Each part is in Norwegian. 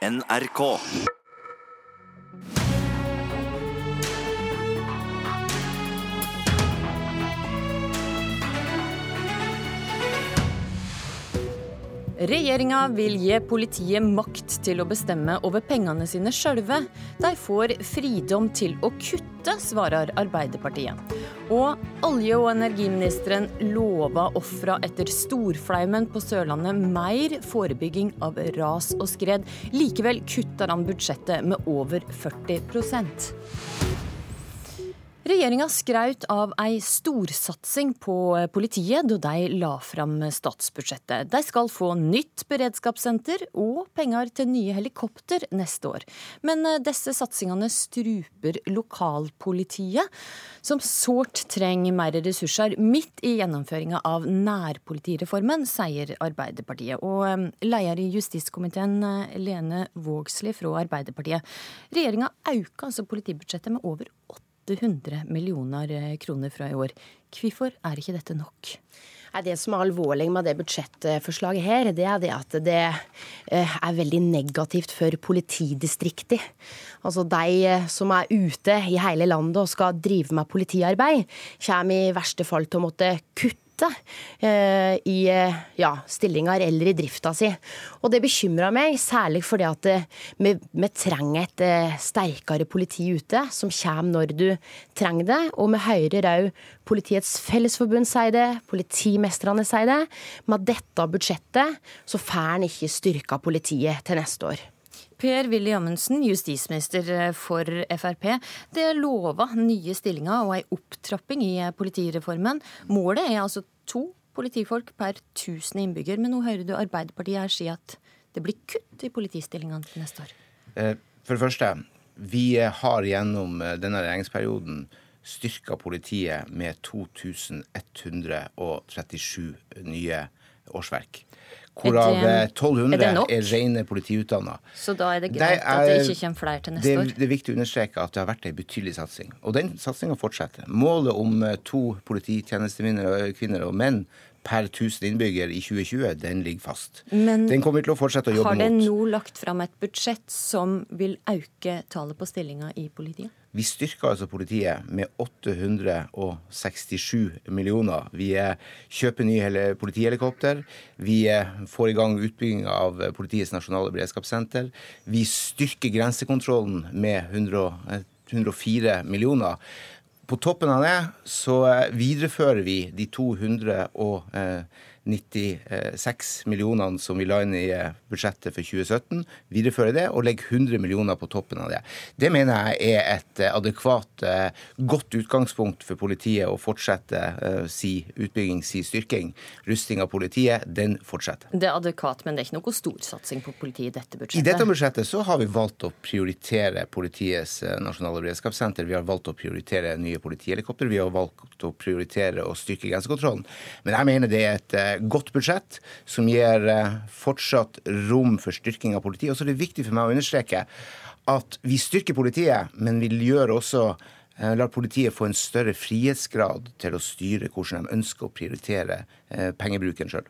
NRK. Regjeringa vil gi politiet makt til å bestemme over pengene sine sjølve. De får fridom til å kutte, svarer Arbeiderpartiet. Og olje- og energiministeren lover ofra etter storflaumen på Sørlandet mer forebygging av ras og skred. Likevel kutter han budsjettet med over 40 Regjeringa skraut av ei storsatsing på politiet da de la fram statsbudsjettet. De skal få nytt beredskapssenter og penger til nye helikopter neste år. Men eh, disse satsingene struper lokalpolitiet, som sårt trenger mer ressurser midt i gjennomføringa av nærpolitireformen, sier Arbeiderpartiet. Og eh, leder i justiskomiteen, eh, Lene Vågslid fra Arbeiderpartiet. Regjeringa øker altså politibudsjettet med over 80 800 millioner eh, kroner fra i år. Hvorfor er ikke dette nok? Det som er alvorlig med det budsjettforslaget her, det er det at det eh, er veldig negativt for politidistriktet. Altså de eh, som er ute i hele landet og skal drive med politiarbeid, kommer i verste fall til å måtte kutte eh, i ja, stillinger eller i drifta si. Og det bekymrer meg, særlig fordi at eh, vi, vi, trenger et eh, sterkere politi ute, som kommer når du trenger det. Og vi hører òg Politiets Fellesforbund si det, politimestrene si det. Med dette budsjettet så får en ikke styrka politiet til neste år. Per-Willy Amundsen, justisminister for Frp. Det lova nye stillinger og ei opptrapping i politireformen. Målet er altså to politifolk per 1000 innbygger. Men nå hører du Arbeiderpartiet her si at det blir kutt i politistillingene til neste år. Eh, for det første, vi har gjennom eh, denne regjeringsperioden styrka politiet med 2137 nye årsverk. Hvorav 1200 er, er rene politiutdanna. Så da er det greit det er, at det ikke kommer flere til neste det, år? Det er viktig å understreke at det har vært en betydelig satsing. Og den satsinga fortsetter. Målet om eh, to polititjenestekvinner og menn per 1000 innbygger i 2020, den ligger fast. Men den kommer vi til å fortsette å jobbe mot. Har det nå lagt fram et budsjett som vil øke tallet på stillinger i politiet? Vi styrker altså politiet med 867 millioner. Vi eh, kjøper nye politihelikopter. Vi eh, får i gang utbygging av politiets nasjonale beredskapssenter. Vi styrker grensekontrollen med 104 millioner. På toppen av det så eh, viderefører vi de 200 og 96 millionene som vi la inn i eh, budsjettet for 2017, videreføre det og legge 100 millioner på toppen av det. Det mener jeg er et eh, adekvat, eh, godt utgangspunkt for politiet å fortsette si utbygging, si styrking. Rusting av politiet, den fortsetter. Det er adekvat, men det er ikke noe storsatsing på politiet i dette budsjettet? I dette budsjettet så har vi valgt å prioritere politiets nasjonale beredskapssenter. Vi har valgt å prioritere nye politihelikopter. Vi har valgt å prioritere å styrke grensekontrollen. Men jeg mener det er et godt budsjett som gir eh, fortsatt rom for styrking av politiet. Og så er det viktig for meg å understreke at vi styrker politiet, men vi gjør også eh, lar politiet få en større frihetsgrad til å styre hvordan de ønsker å prioritere Eh, pengebruken sjøl.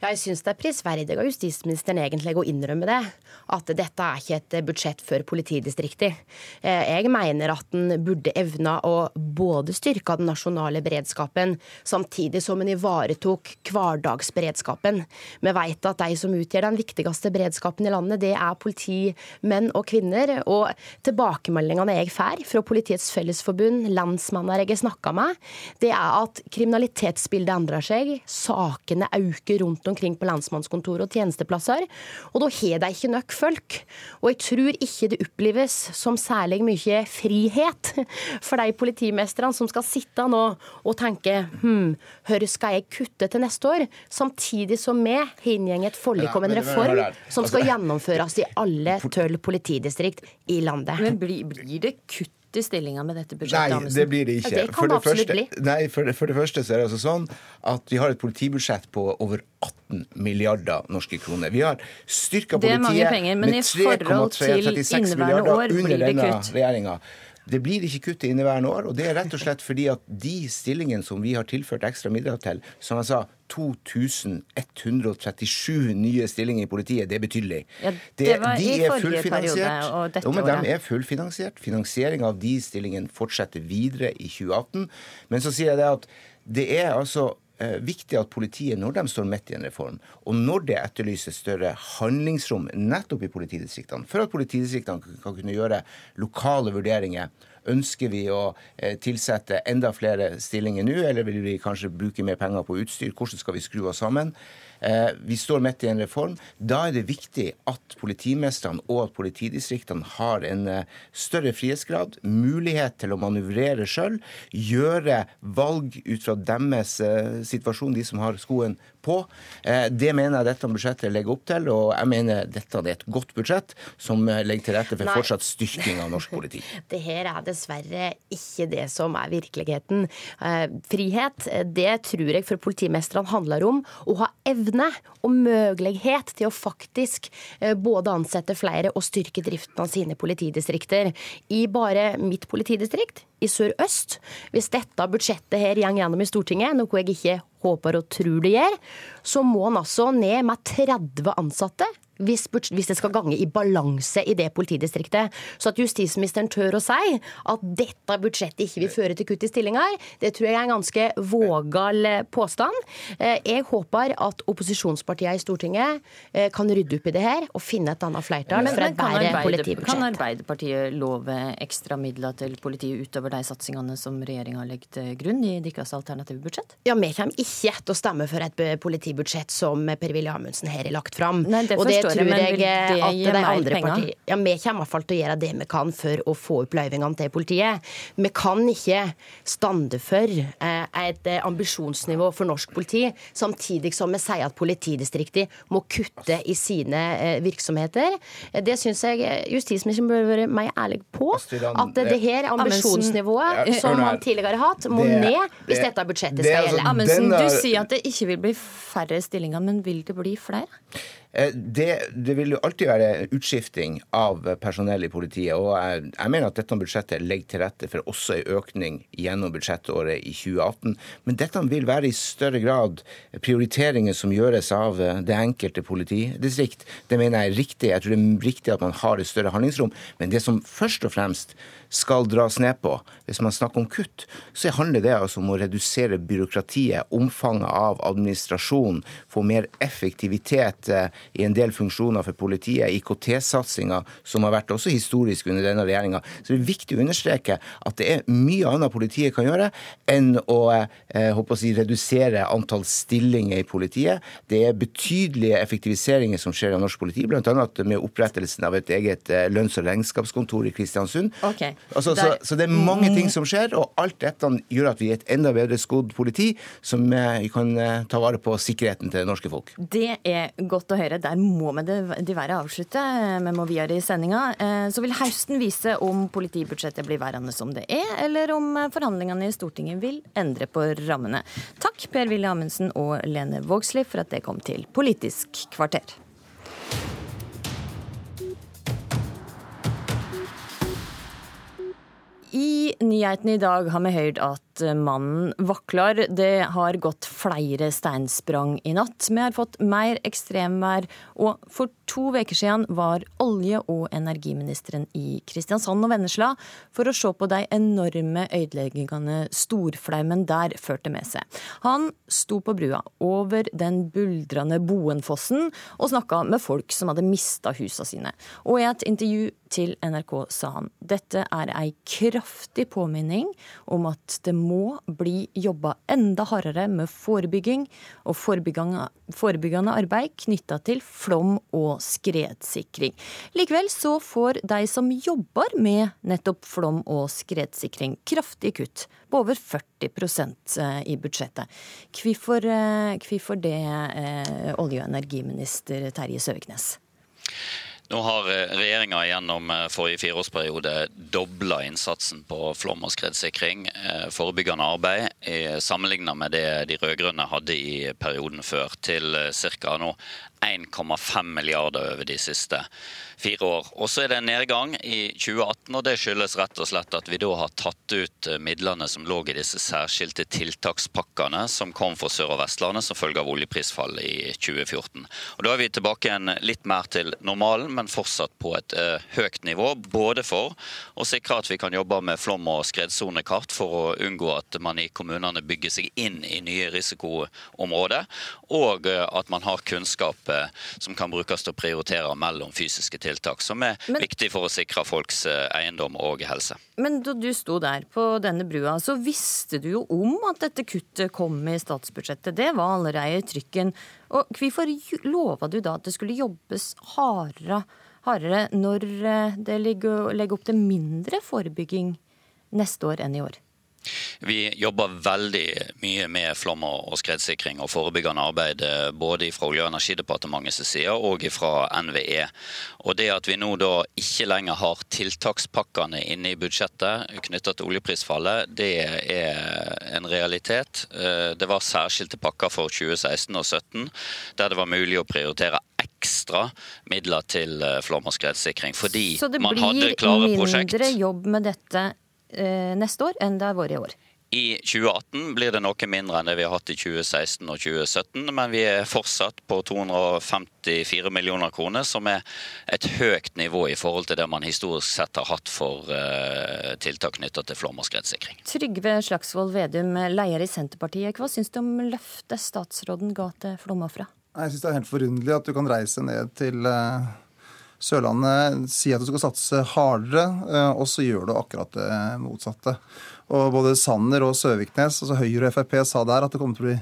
Jeg syns det er prisverdig av justisministeren egentlig å innrømme det. At dette er ikke et budsjett for politidistriktet. Eh, jeg mener at en burde evna å både styrke den nasjonale beredskapen, samtidig som en ivaretok hverdagsberedskapen. Vi vet at de som utgjør den viktigste beredskapen i landet, det er politimenn og -kvinner. Og tilbakemeldingene jeg får fra Politiets Fellesforbund, landsmenner jeg har snakka med, det er at kriminalitetsbildet endrer seg. Sakene øker rundt omkring på lensmannskontor og tjenesteplasser. Og da har de ikke nok folk. Og jeg tror ikke det oppleves som særlig mye frihet for de politimestrene som skal sitte nå og tenke hm, hvor skal jeg kutte til neste år? Samtidig som vi har inngått et forlik om en reform som skal altså- gjennomføres i alle tolv politidistrikt i landet. Men blir, blir det kutt i stillinga med dette budsjettet? Nei, det blir det ikke. Det for, det første. Nei, for det, for det, første så er det altså sånn at vi har et politibudsjett på over 18 milliarder norske kroner. Vi har styrka politiet penger, med 3,36 milliarder under denne regjeringa. Det blir ikke kutt i inneværende år, og det er rett og slett fordi at de stillingene som vi har tilført ekstra midler til, som jeg sa, 2137 nye stillinger i politiet, det er betydelig. Ja, det var i forrige periode og dette jo, men året. De er fullfinansiert. Finansiering av de stillingene fortsetter videre i 2018. Men så sier jeg det at det er altså viktig at politiet, når de står midt i en reform, og når det etterlyses større handlingsrom nettopp i politidistriktene, for at politidistriktene kan kunne gjøre lokale vurderinger Ønsker vi å eh, tilsette enda flere stillinger nå, eller vil vi kanskje bruke mer penger på utstyr? Hvordan skal vi skru oss sammen? Eh, Vi står midt i en reform. Da er det viktig at politimestrene og at politidistriktene har en eh, større frihetsgrad, mulighet til å manøvrere sjøl, gjøre valg ut fra deres eh, situasjon, de som har skoen på. Det mener jeg dette budsjettet legger opp til, og jeg mener dette er et godt budsjett som legger til rette for Nei. fortsatt styrking av norsk politi. Det her er dessverre ikke det som er virkeligheten. Frihet, det tror jeg for politimestrene handler om å ha evne og mulighet til å faktisk eh, både ansette flere og styrke driften av sine politidistrikter. I bare mitt politidistrikt, i sør-øst, hvis dette budsjettet her går gjennom i Stortinget, noe jeg ikke håper og tror det gjør, så må han altså ned med 30 ansatte hvis, det skal gange i balanse i det politidistriktet. Så at justisministeren tør å si at dette budsjettet ikke vil føre til kutt i stillinger, det tror jeg er en ganske vågal eh, påstand. Eh, Jeg håper at opposisjonspartiene i Stortinget eh, kan rydde opp i det her og finne et annet flertall for et bedre politibudsjett. kan. Arbeiderpartiet love ekstra midler til politiet utover de satsingene som regjeringa legger til grunn i deres alternative budsjett? Ja, Vi kommer ikke til å stemme for et politibudsjett som Per-Willy Amundsen her har lagt fram. Nei, det og det forstår jeg, men jeg vil det at gi mer andre penger? partiene Ja, Vi kommer i hvert fall til å gjøre det vi kan for å få opp løyvingene til politiet. Vi kan ikke stande for eh, et eh, ambisjonsnivå for norsk politi, samtidig som vi sier at politidistriktene må kutte i sine eh, virksomheter. Det syns jeg justisministeren bør være mer ærlig på. At det her ambisjonsnivået som han tidligere har hatt, må ned hvis dette budsjettet skal altså- gjelde. Amundsen, du sier at det ikke vil bli færre stillinger, men vil det bli flere? Eh, Det, det vil jo alltid være utskifting av personell i politiet. og Jeg, jeg mener at dette budsjettet legger til rette for også en økning gjennom budsjettåret i 2018. Men dette vil være i større grad prioriteringer som gjøres av eh, det enkelte politidistrikt. Det mener jeg er riktig. Jeg tror det er riktig at man har et større handlingsrom. Men det som først og fremst skal dras ned på, hvis man snakker om kutt, så handler det altså om å redusere byråkratiet, omfanget av administrasjon, få mer effektivitet eh, i en del funksjoner for politiet, IKT-satsinga, som har vært også historisk under denne regjeringa. Så det er viktig å understreke at det er mye annet politiet kan gjøre enn å eh, å si, redusere antall stillinger i politiet. Det er betydelige effektiviseringer som skjer av norsk politi, bl.a. med opprettelsen av et eget eh, lønns- og regnskapskontor i Kristiansund. Okay. Altså, så, Der- så det er mange ting som skjer, og alt dette gjør at vi er et enda bedre skodd politi, som eh, vi kan ta vare på sikkerheten til det norske folk. Det er godt å høre. Der må vi det- dessverre avslutte. Vi må videre i sendinga. Eh, Så vil høsten vise om politibudsjettet blir værende som det er, eller om eh, forhandlingene i Stortinget vil endre på rammene. Takk Per-Willy Amundsen og Lene Vågslid for at det kom til Politisk kvarter. I nyhetene i dag har vi hørt at mannen vakler. Det har gått flere steinsprang i natt. Vi har fått mer ekstremvær, og for to uker siden var olje- og energiministeren i Kristiansand og Vennesla for å se på de enorme ødeleggingene storflaumen der førte med seg. Han sto på brua over den buldrende Boenfossen og snakka med folk som hadde mista husa sine. Og i et intervju til NRK sa han dette er ei kraftig påminning om at det må bli jobba enda hardere med forebygging og forebyggende, forebyggende arbeid knytta til flom- og skredsikring. Likevel så får de som jobber med nettopp flom- og skredsikring, kraftig kutt på over 40% i budsjettet. Hvorfor, eh, hvorfor det, eh, olje- og energiminister Terje Søviknes? Nå har regjeringa gjennom eh, forrige fireårsperiode dobla innsatsen på flom- og skredsikring, eh, forebyggende arbeid, sammenligna med det de rød-grønne hadde i perioden før, til ca. nå 1,5 milliarder over de siste fire år. Og så er det en nedgang i 2018, og det skyldes rett og slett at vi da har tatt ut eh, midlene som lå i disse særskilte tiltakspakkene som kom for Sør- og Vestlandet som følge av oljeprisfallet i 2014. Og Da er vi tilbake igjen litt mer til normalen, men fortsatt på et uh, høyt nivå. Både for å sikre at vi kan jobbe med flom- og skredsonekart for å unngå at man i kommunene bygger seg inn i nye risikoområder, og uh, at man har kunnskap som kan brukes til å prioritere mellom fysiske tiltak som er men, viktig for å sikre folks eh, eiendom og helse. Men da du sto der på denne brua, så visste du jo om at dette kuttet kom i statsbudsjettet. Det var allerede i trykken. Og hvorfor lova du da at det skulle jobbes hardere, hardere når eh, det legger opp til mindre forebygging neste år enn i år? Vi jobber veldig mye med flom- og skredsikring og forebyggende arbeid eh, både fra Olje- og energidepartementets side og fra NVE. Og Det at vi nå da ikke lenger har tiltakspakkene inne i budsjettet knyttet til oljeprisfallet, det er en realitet. Eh, det var særskilte pakker for 2016 og 2017 der det var mulig å prioritere ekstra midler til eh, flom- og skredsikring. Fordi man hadde klare prosjekt. Så det blir mindre jobb med dette neste år enn det har vært i år. I 2018 blir det noe mindre enn det vi har hatt i 2016 og 2017, men vi er fortsatt på 254 millioner kroner, som er et høyt nivå i forhold til det man historisk sett har hatt for uh, tiltak knyttet til flom- og skredsikring. Trygve Slagsvold Vedum, leder i Senterpartiet. Hva syns du om løftet statsråden ga til flomofra? Jeg syns det er helt forunderlig at du kan reise ned til uh Sørlandet sier at du skal satse hardere, eh, og så gjør du akkurat det motsatte. Og Både Sanner og Søviknes, altså Høyre og Frp, sa der at det kommer til å bli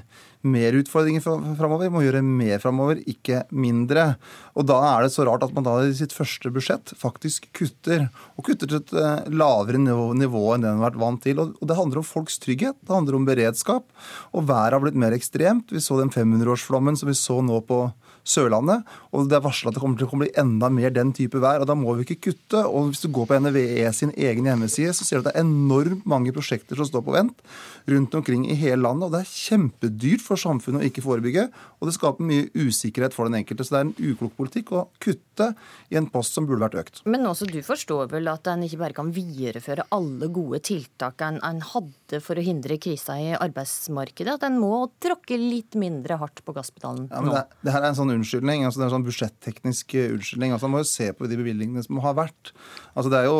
mer utfordringer framover. Må gjøre mer framover, ikke mindre. Og Da er det så rart at man da i sitt første budsjett faktisk kutter. Og kutter til et eh, lavere nivå, nivå enn det man har vært vant til. Og Det handler om folks trygghet, det handler om beredskap. Og været har blitt mer ekstremt. Vi så den 500-årsflommen som vi så nå på Sørlandet. Og det er varsla at det kommer til å bli enda mer den type vær. og Da må vi ikke kutte. og Hvis du går på NVE sin egen hjemmeside, så ser du at det er enormt mange prosjekter som står på vent rundt omkring i hele landet. og Det er kjempedyrt for samfunnet å ikke forebygge, og det skaper mye usikkerhet for den enkelte. Så det er en uklok politikk å kutte i en post som burde vært økt. Men også du forstår vel at en ikke bare kan videreføre alle gode tiltak en, en hadde for å hindre krisa i arbeidsmarkedet? At en må tråkke litt mindre hardt på gasspedalen ja, nå? Det, det, her er en sånn unnskyldning, altså det er en sånn budsjetteknisk unnskyldning. altså Man må jo se på de bevilgningene som har vært. Altså Det er jo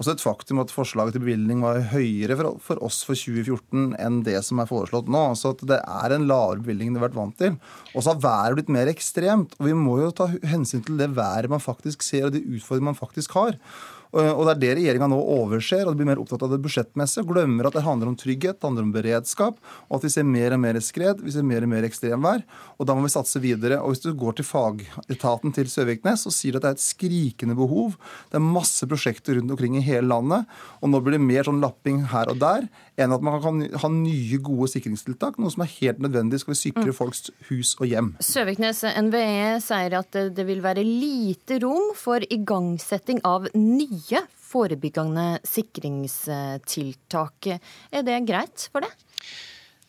også et faktum at forslaget til bevilgning var høyere for, for oss for 2014 enn det som er foreslått nå. Så det er en lavere bevilgning enn det har vært vant til. Og så har været blitt mer ekstremt. Og vi må jo ta hensyn til det været man faktisk ser, og de utfordringene man faktisk har. Og Det er det regjeringa nå overser, og blir mer opptatt av det budsjettmessige. Glemmer at det handler om trygghet, det handler om beredskap, og at vi ser mer og mer skred, vi ser mer og mer ekstremvær. Og da må vi satse videre. Og Hvis du går til fagetaten til Søviknes, så sier de at det er et skrikende behov. Det er masse prosjekter rundt omkring i hele landet. Og nå blir det mer sånn lapping her og der enn at man kan ha nye, gode sikringstiltak. Noe som er helt nødvendig skal vi sikre mm. folks hus og hjem. Søviknes, NVE sier at det vil være lite rom for igangsetting av nye nye forebyggende sikringstiltak. Er det greit for det?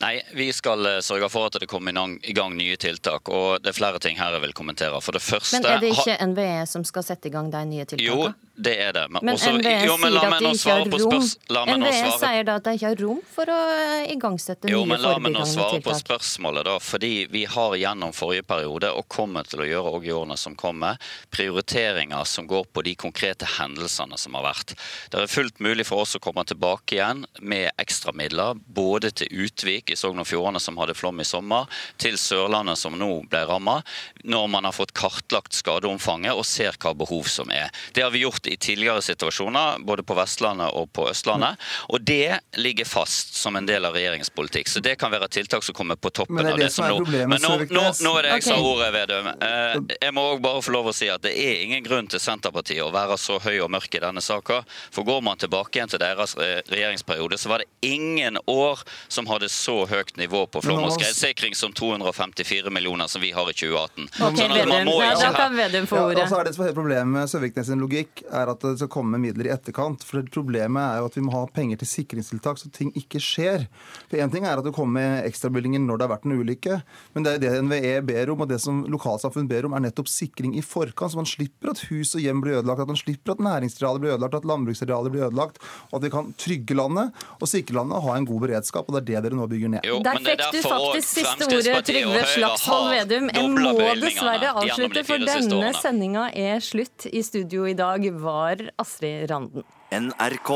Nei, vi skal eh, sørge for at det kommer i gang nye tiltak. og Det er flere ting her jeg vil kommentere. For det første... Men er det ikke NVE som skal sette i gang de nye tiltakene? Jo, det er det. Men, men også, NVE jo, men sier at de ikke har rom. NVE sier da at de ikke har rom for å eh, igangsette jo, nye forebyggende tiltak. Jo, men La meg nå svare på spørsmålet, da. Fordi vi har gjennom forrige periode, og kommer til å gjøre òg i årene som kommer, prioriteringer som går på de konkrete hendelsene som har vært. Det er fullt mulig for oss å komme tilbake igjen med ekstra midler, både til Utvik i Sogn og Fjordane som hadde flom i sommer, til Sørlandet som nå ble ramma, når man har fått kartlagt skadeomfanget og ser hva behov som er. Det har vi gjort gjort i tidligere situasjoner, både på Vestlandet og på Østlandet. Og det ligger fast som en del av regjeringens politikk. Så det kan være tiltak som kommer på toppen av det, det som nå Men nå, nå, nå, er det jeg okay. sa ordet, Vedum. Eh, jeg må òg bare få lov å si at det er ingen grunn til Senterpartiet å være så høy og mørk i denne saka. For går man tilbake igjen til deres regjeringsperiode, så var det ingen år som hadde så høyt nivå på flom- og skredsikring som 254 millioner som vi har i 2018. Okay, Vedum, ja, da kan Vedum få ordet. Ja, altså er det som er Problemet med Søviknes sin logikk er at det skal komme midler i etterkant. For Problemet er jo at vi må ha penger til sikringstiltak så ting ikke skjer. For Én ting er at det kommer ekstrabevilgninger når det har vært en ulykke, men det er det NVE ber om, og det som lokalsamfunn ber om, er nettopp sikring i forkant. Så man slipper at hus og hjem blir ødelagt, at man slipper at næringsarealer blir ødelagt, at landbruksarealer blir ødelagt, og at vi kan trygge landet og sikre landet og ha en god beredskap. og Det er det dere nå bygger ned. Jo, Der er fikk du faktisk siste ordet, Trygve Slagsvold Vedum. Jeg må dessverre avslutte, for denne sendinga er slutt. I studio i dag var Astrid Randen. NRK.